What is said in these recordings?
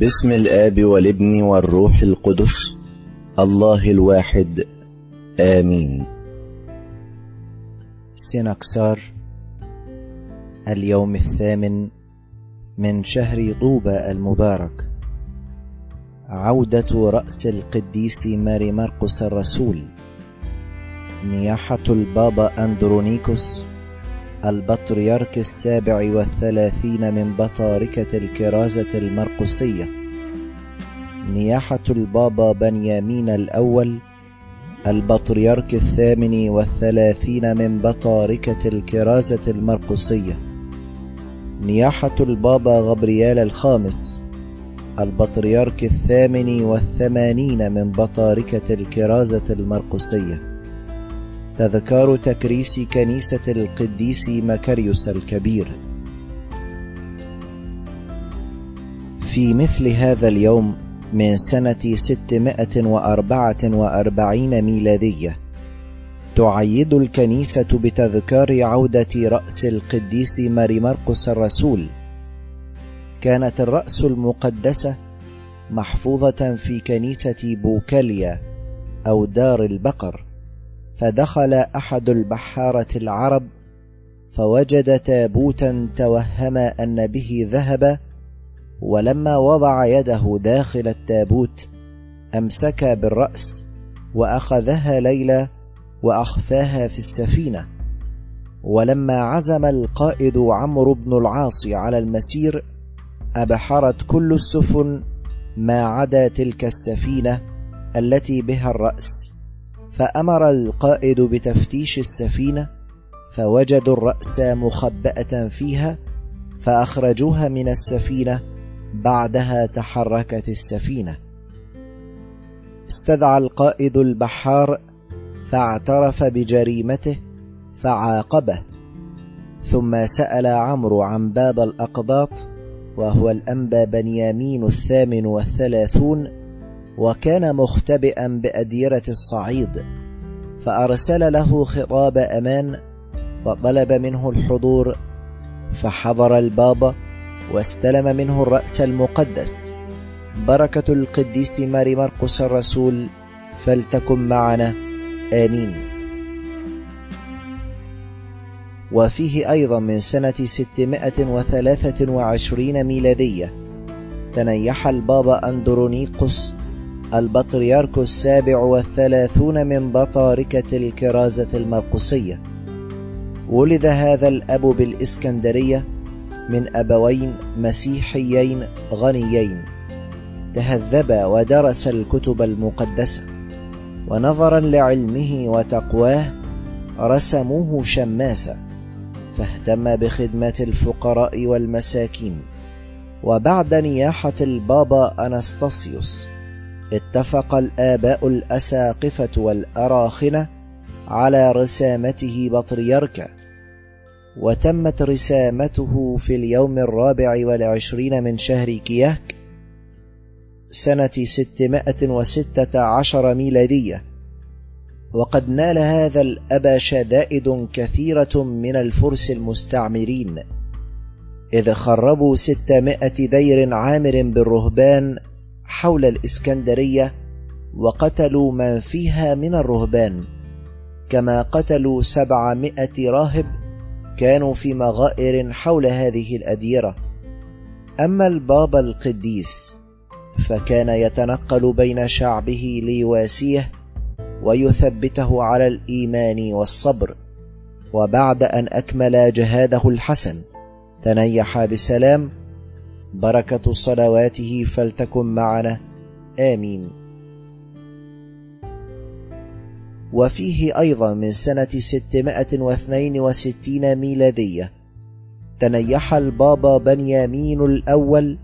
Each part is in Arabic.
بسم الآب والابن والروح القدس الله الواحد. آمين. سنكسار اليوم الثامن من شهر طوبى المبارك. عودة رأس القديس ماري مرقس الرسول نياحة البابا أندرونيكوس البطريرك السابع والثلاثين من بطاركة الكرازة المرقسية. نياحة البابا بنيامين الأول البطريرك الثامن والثلاثين من بطاركة الكرازة المرقسية. نياحة البابا غبريال الخامس البطريرك الثامن والثمانين من بطاركة الكرازة المرقسية. تذكار تكريس كنيسة القديس مكاريوس الكبير. في مثل هذا اليوم من سنة ستمائة وأربعة وأربعين ميلادية تعيد الكنيسة بتذكار عودة رأس القديس ماري مرقس الرسول. كانت الرأس المقدسة محفوظة في كنيسة بوكاليا أو دار البقر. فدخل أحد البحارة العرب فوجد تابوتا توهم أن به ذهب ولما وضع يده داخل التابوت أمسك بالرأس وأخذها ليلى وأخفاها في السفينة. ولما عزم القائد عمرو بن العاص على المسير أبحرت كل السفن ما عدا تلك السفينة التي بها الرأس. فأمر القائد بتفتيش السفينة فوجدوا الرأس مخبأة فيها فأخرجوها من السفينة بعدها تحركت السفينة. استدعى القائد البحار فاعترف بجريمته فعاقبه ثم سأل عمرو عن باب الأقباط وهو الأنبا بنيامين الثامن والثلاثون وكان مختبئا بأديرة الصعيد فأرسل له خطاب أمان وطلب منه الحضور فحضر البابا واستلم منه الرأس المقدس. بركة القديس ماري مرقس الرسول فلتكن معنا. آمين. وفيه أيضا من سنة ستمائة وثلاثة وعشرين ميلادية تنيح البابا أندرونيقس البطريرك السابع والثلاثون من بطاركة الكرازة المرقسية. ولد هذا الأب بالإسكندرية من أبوين مسيحيين غنيين. تهذبا ودرس الكتب المقدسة. ونظرا لعلمه وتقواه رسموه شماسا فاهتم بخدمة الفقراء والمساكين. وبعد نياحة البابا أنستاسيوس اتفق الآباء الأساقفة والأراخنة على رسامته بطريركة وتمت رسامته في اليوم الرابع والعشرين من شهر كياك سنة ستمائة وستة عشر ميلادية. وقد نال هذا الأب شدائد كثيرة من الفرس المستعمرين إذ خربوا ستمائة دير عامر بالرهبان حول الإسكندرية وقتلوا من فيها من الرهبان. كما قتلوا سبعمائة راهب كانوا في مغائر حول هذه الأديرة. أما البابا القديس فكان يتنقل بين شعبه ليواسيه ويثبته على الإيمان والصبر. وبعد أن أكمل جهاده الحسن تنيح بسلام بركة صلواته فلتكن معنا. آمين. وفيه أيضا من سنة ستمائة واثنين وستين ميلادية تنيح البابا بنيامين الأول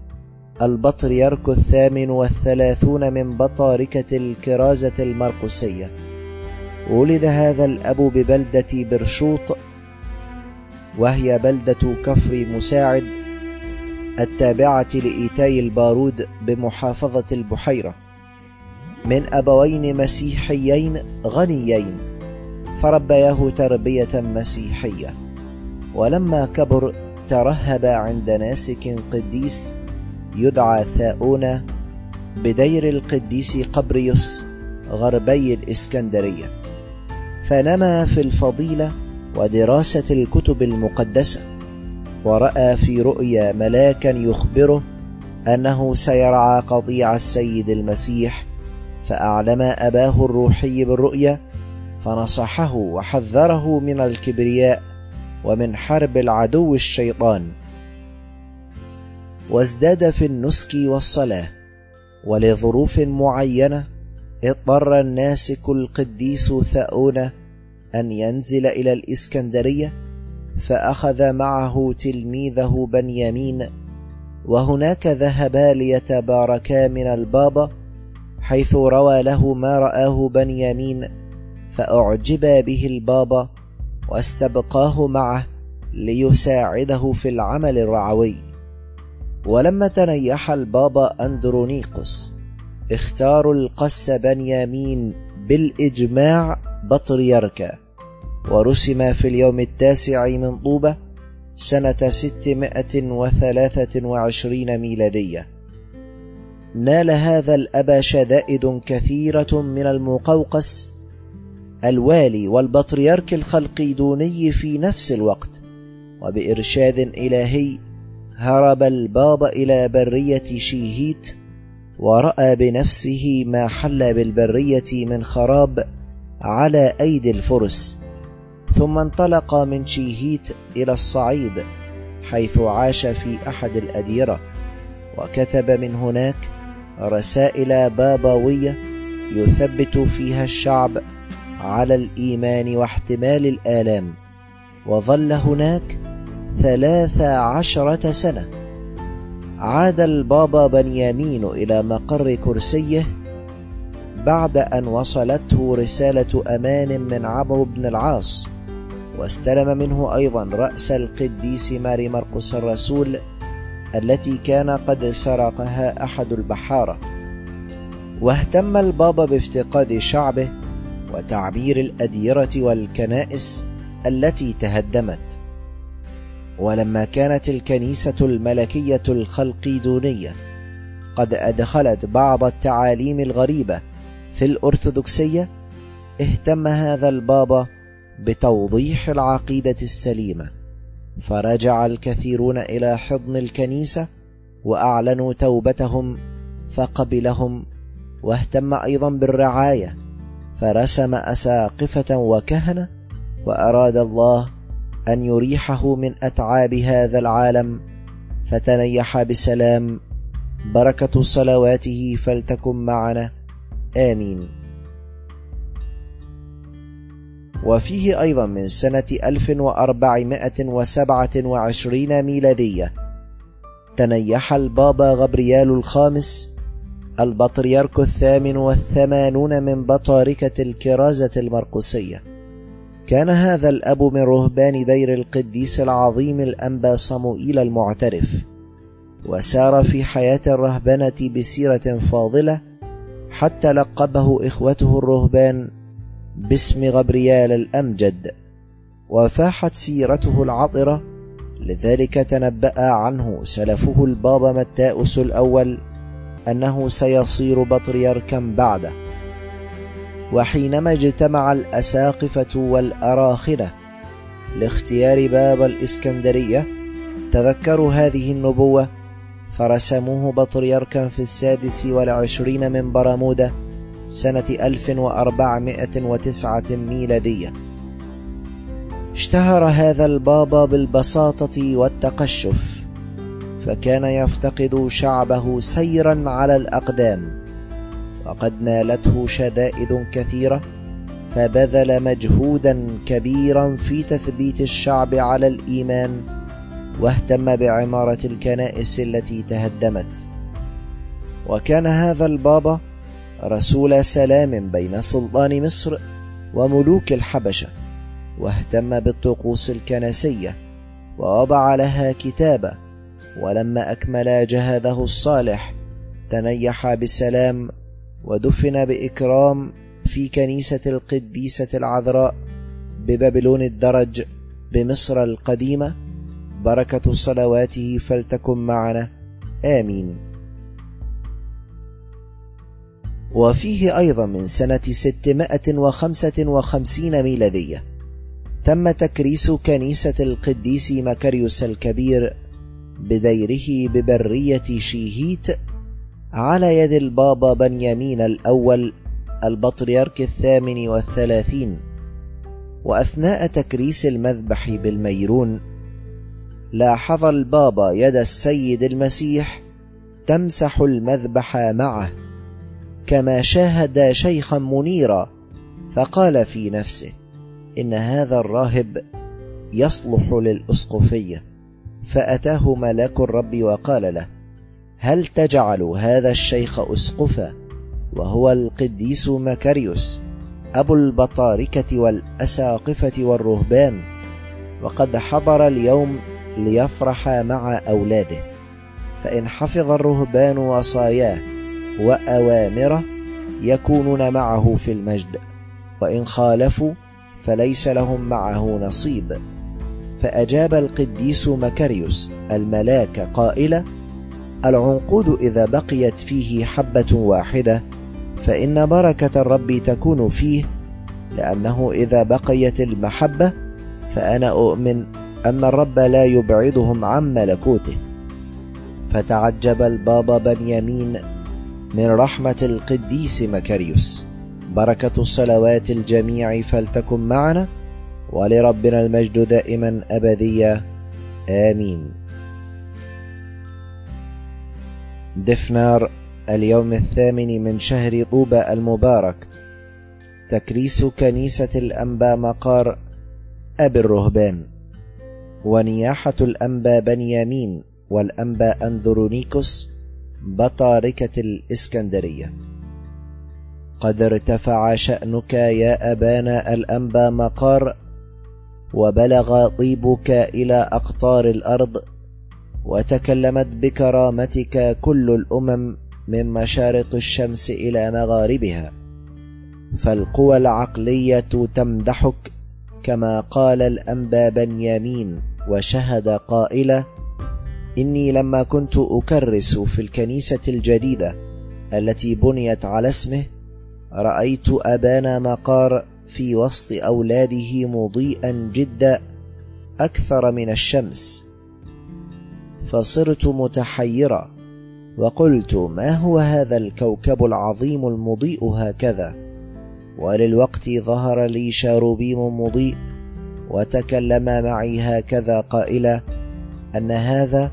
البطريرك الثامن والثلاثون من بطاركة الكرازة المرقسية. ولد هذا الأب ببلدة برشوط وهي بلدة كفر مساعد التابعة لإيتاي البارود بمحافظة البحيرة. من أبوين مسيحيين غنيين فربياه تربية مسيحية. ولما كبر ترهب عند ناسك قديس يدعى ثاؤون بدير القديس قبريوس غربي الإسكندرية. فنما في الفضيلة ودراسة الكتب المقدسة. ورأى في رؤيا ملاكا يخبره أنه سيرعى قطيع السيد المسيح فأعلم أباه الروحي بالرؤيا فنصحه وحذره من الكبرياء ومن حرب العدو الشيطان. وازداد في النسك والصلاة ولظروف معينة اضطر الناسك القديس ثاؤون أن ينزل إلى الإسكندرية فأخذ معه تلميذه بنيامين وهناك ذهبا ليتباركا من البابا حيث روى له ما رآه بنيامين فأعجب به البابا واستبقاه معه ليساعده في العمل الرعوي. ولما تنيح البابا أندرونيقوس اختاروا القس بنيامين بالإجماع بطريركا ورسم في اليوم التاسع من طوبة سنة ستمائة وثلاثة وعشرين ميلادية. نال هذا الأب شدائد كثيرة من المقوقس الوالي والبطريرك الخلقيدوني في نفس الوقت وبإرشاد إلهي هرب البابا إلى برية شيهيت ورأى بنفسه ما حل بالبرية من خراب على أيدي الفرس. ثم انطلق من شيهيت إلى الصعيد حيث عاش في أحد الأديرة وكتب من هناك رسائل بابوية يثبت فيها الشعب على الإيمان واحتمال الآلام. وظل هناك ثلاث عشرة سنة. عاد البابا بنيامين إلى مقر كرسيه بعد أن وصلته رسالة أمان من عمرو بن العاص. واستلم منه أيضا رأس القديس ماري مرقس الرسول التي كان قد سرقها أحد البحارة. واهتم البابا بافتقاد شعبه وتعبير الأديرة والكنائس التي تهدمت. ولما كانت الكنيسة الملكية الخلقيدونية قد أدخلت بعض التعاليم الغريبة في الأرثوذكسية اهتم هذا البابا بتوضيح العقيدة السليمة فرجع الكثيرون إلى حضن الكنيسة وأعلنوا توبتهم فقبلهم واهتم أيضا بالرعاية فرسم أساقفة وكهنة وأراد الله أن يريحه من أتعاب هذا العالم فتنيح بسلام بركة صلواته فلتكن معنا. آمين. وفيه أيضا من سنة 1427 ميلادية. تنيح البابا غبريال الخامس البطريرك الثامن والثمانون من بطاركة الكرازة المرقسية. كان هذا الأب من رهبان دير القديس العظيم الأنبا صموئيل المعترف. وسار في حياة الرهبنة بسيرة فاضلة حتى لقبه إخوته الرهبان باسم غبريال الأمجد وفاحت سيرته العطرة لذلك تنبأ عنه سلفه البابا متاؤس الأول أنه سيصير بطريركا بعده. وحينما اجتمع الأساقفة والأراخنة لاختيار باب الإسكندرية تذكروا هذه النبوة فرسموه بطريركا في السادس والعشرين من برمودة سنة 1409 ميلادية. اشتهر هذا البابا بالبساطة والتقشف فكان يفتقد شعبه سيرا على الأقدام وقد نالته شدائد كثيرة فبذل مجهودا كبيرا في تثبيت الشعب على الإيمان واهتم بعمارة الكنائس التي تهدمت. وكان هذا البابا رسول سلام بين سلطان مصر وملوك الحبشة واهتم بالطقوس الكنسية ووضع لها كتابة ولما أكمل جهاده الصالح تنيح بسلام ودفن بإكرام في كنيسة القديسة العذراء ببابلون الدرج بمصر القديمة بركة صلواته فلتكن معنا. آمين. وفيه أيضا من سنة ستمائة وخمسة وخمسين ميلادية تم تكريس كنيسة القديس مكاريوس الكبير بديره ببرية شيهيت على يد البابا بنيامين الأول البطريرك الثامن والثلاثين. وأثناء تكريس المذبح بالميرون لاحظ البابا يد السيد المسيح تمسح المذبح معه. كما شاهد شيخا منيرا فقال في نفسه إن هذا الراهب يصلح للأسقفية. فأتاه ملاك الرب وقال له هل تجعل هذا الشيخ أسقفا؟ وهو القديس مكاريوس أبو البطاركة والأساقفة والرهبان. وقد حضر اليوم ليفرح مع أولاده. فإن حفظ الرهبان وصاياه وأوامره يكونون معه في المجد وإن خالفوا فليس لهم معه نصيب. فأجاب القديس مكاريوس الملاك قائلا العنقود إذا بقيت فيه حبة واحدة فإن بركة الرب تكون فيه لأنه إذا بقيت المحبة فأنا أؤمن أن الرب لا يبعدهم عن ملكوته. فتعجب البابا بنيامين من رحمة القديس مكاريوس. بركة الصلوات الجميع فلتكن معنا ولربنا المجد دائما أبديا آمين. دفنار اليوم الثامن من شهر طوبى المبارك. تكريس كنيسة الأنبا مقار أبي الرهبان. ونياحة الأنبا بنيامين والأنبا أنذرونيكوس بطاركة الإسكندرية. قد ارتفع شأنك يا أبانا الأنبا مقار وبلغ طيبك إلى أقطار الأرض وتكلمت بكرامتك كل الأمم من مشارق الشمس إلى مغاربها. فالقوى العقلية تمدحك كما قال الأنبا بنيامين وشهد قائلة إني لما كنت أكرس في الكنيسة الجديدة التي بنيت على اسمه رأيت أبانا مقار في وسط أولاده مضيئا جدا أكثر من الشمس. فصرت متحيرا وقلت ما هو هذا الكوكب العظيم المضيء هكذا؟ وللوقت ظهر لي شاروبيم مضيء وتكلم معي هكذا قائلا أن هذا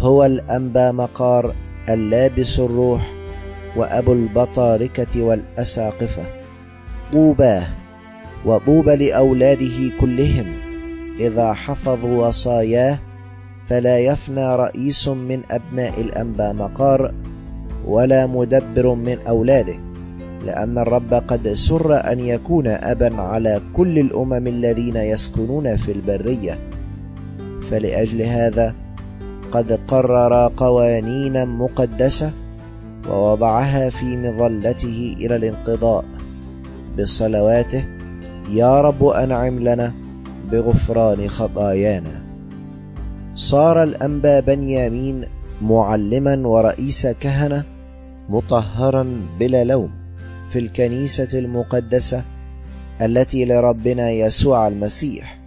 هو الأنبا مقار اللابس الروح وأبو البطاركة والأساقفة. طوباه وطوبى لأولاده كلهم إذا حفظوا وصاياه فلا يفنى رئيس من أبناء الأنبا مقار ولا مدبر من أولاده لأن الرب قد سر أن يكون أبا على كل الأمم الذين يسكنون في البرية. فلأجل هذا قد قرر قوانين مقدسة ووضعها في مظلته إلى الانقضاء بصلواته يا رب أنعم لنا بغفران خطايانا. صار الأنبا بنيامين معلما ورئيس كهنة مطهرا بلا لوم في الكنيسة المقدسة التي لربنا يسوع المسيح.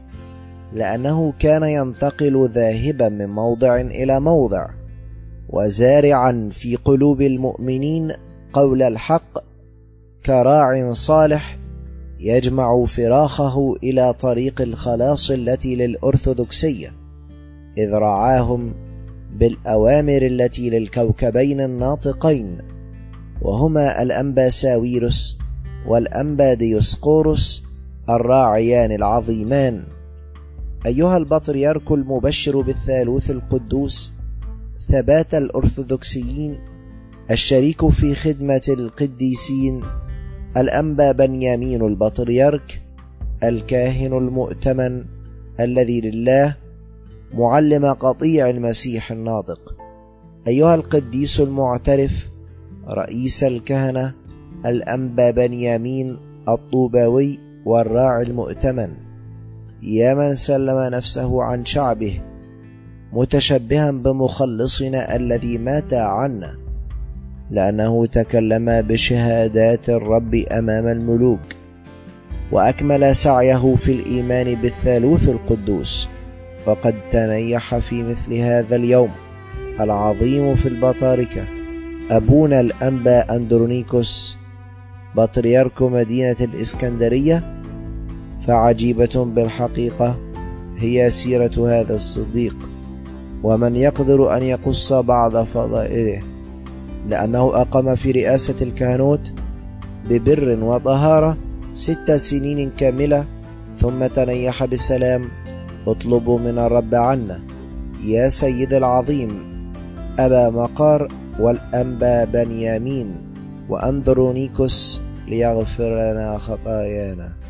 لأنه كان ينتقل ذاهبا من موضع إلى موضع وزارعا في قلوب المؤمنين قول الحق كراع صالح يجمع فراخه إلى طريق الخلاص التي للأرثوذكسية إذ رعاهم بالأوامر التي للكوكبين الناطقين وهما الأنبا ساويرس والأنبا ديوسقورس الراعيان العظيمان. أيها البطريرك المبشر بالثالوث القدوس ثبات الأرثوذكسيين الشريك في خدمة القديسين الأنبا بنيامين البطريرك الكاهن المؤتمن الذي لله معلم قطيع المسيح الناطق. أيها القديس المعترف رئيس الكهنة الأنبا بنيامين الطوباوي والراعي المؤتمن. يا من سلم نفسه عن شعبه متشبها بمخلصنا الذي مات عنا لأنه تكلم بشهادات الرب أمام الملوك وأكمل سعيه في الإيمان بالثالوث القدوس وقد تنيح في مثل هذا اليوم العظيم في البطاركة. أبونا الأنبا أندرونيكوس بطريرك مدينة الإسكندرية فعجيبة بالحقيقة هي سيرة هذا الصديق ومن يقدر أن يقص بعض فضائله لأنه أقام في رئاسة الكهنوت ببر وطهارة ست سنين كاملة ثم تنيح بسلام اطلبوا من الرب عنا يا سيد العظيم أبا مقار والأنبا بنيامين وأندرونيكوس ليغفر لنا خطايانا.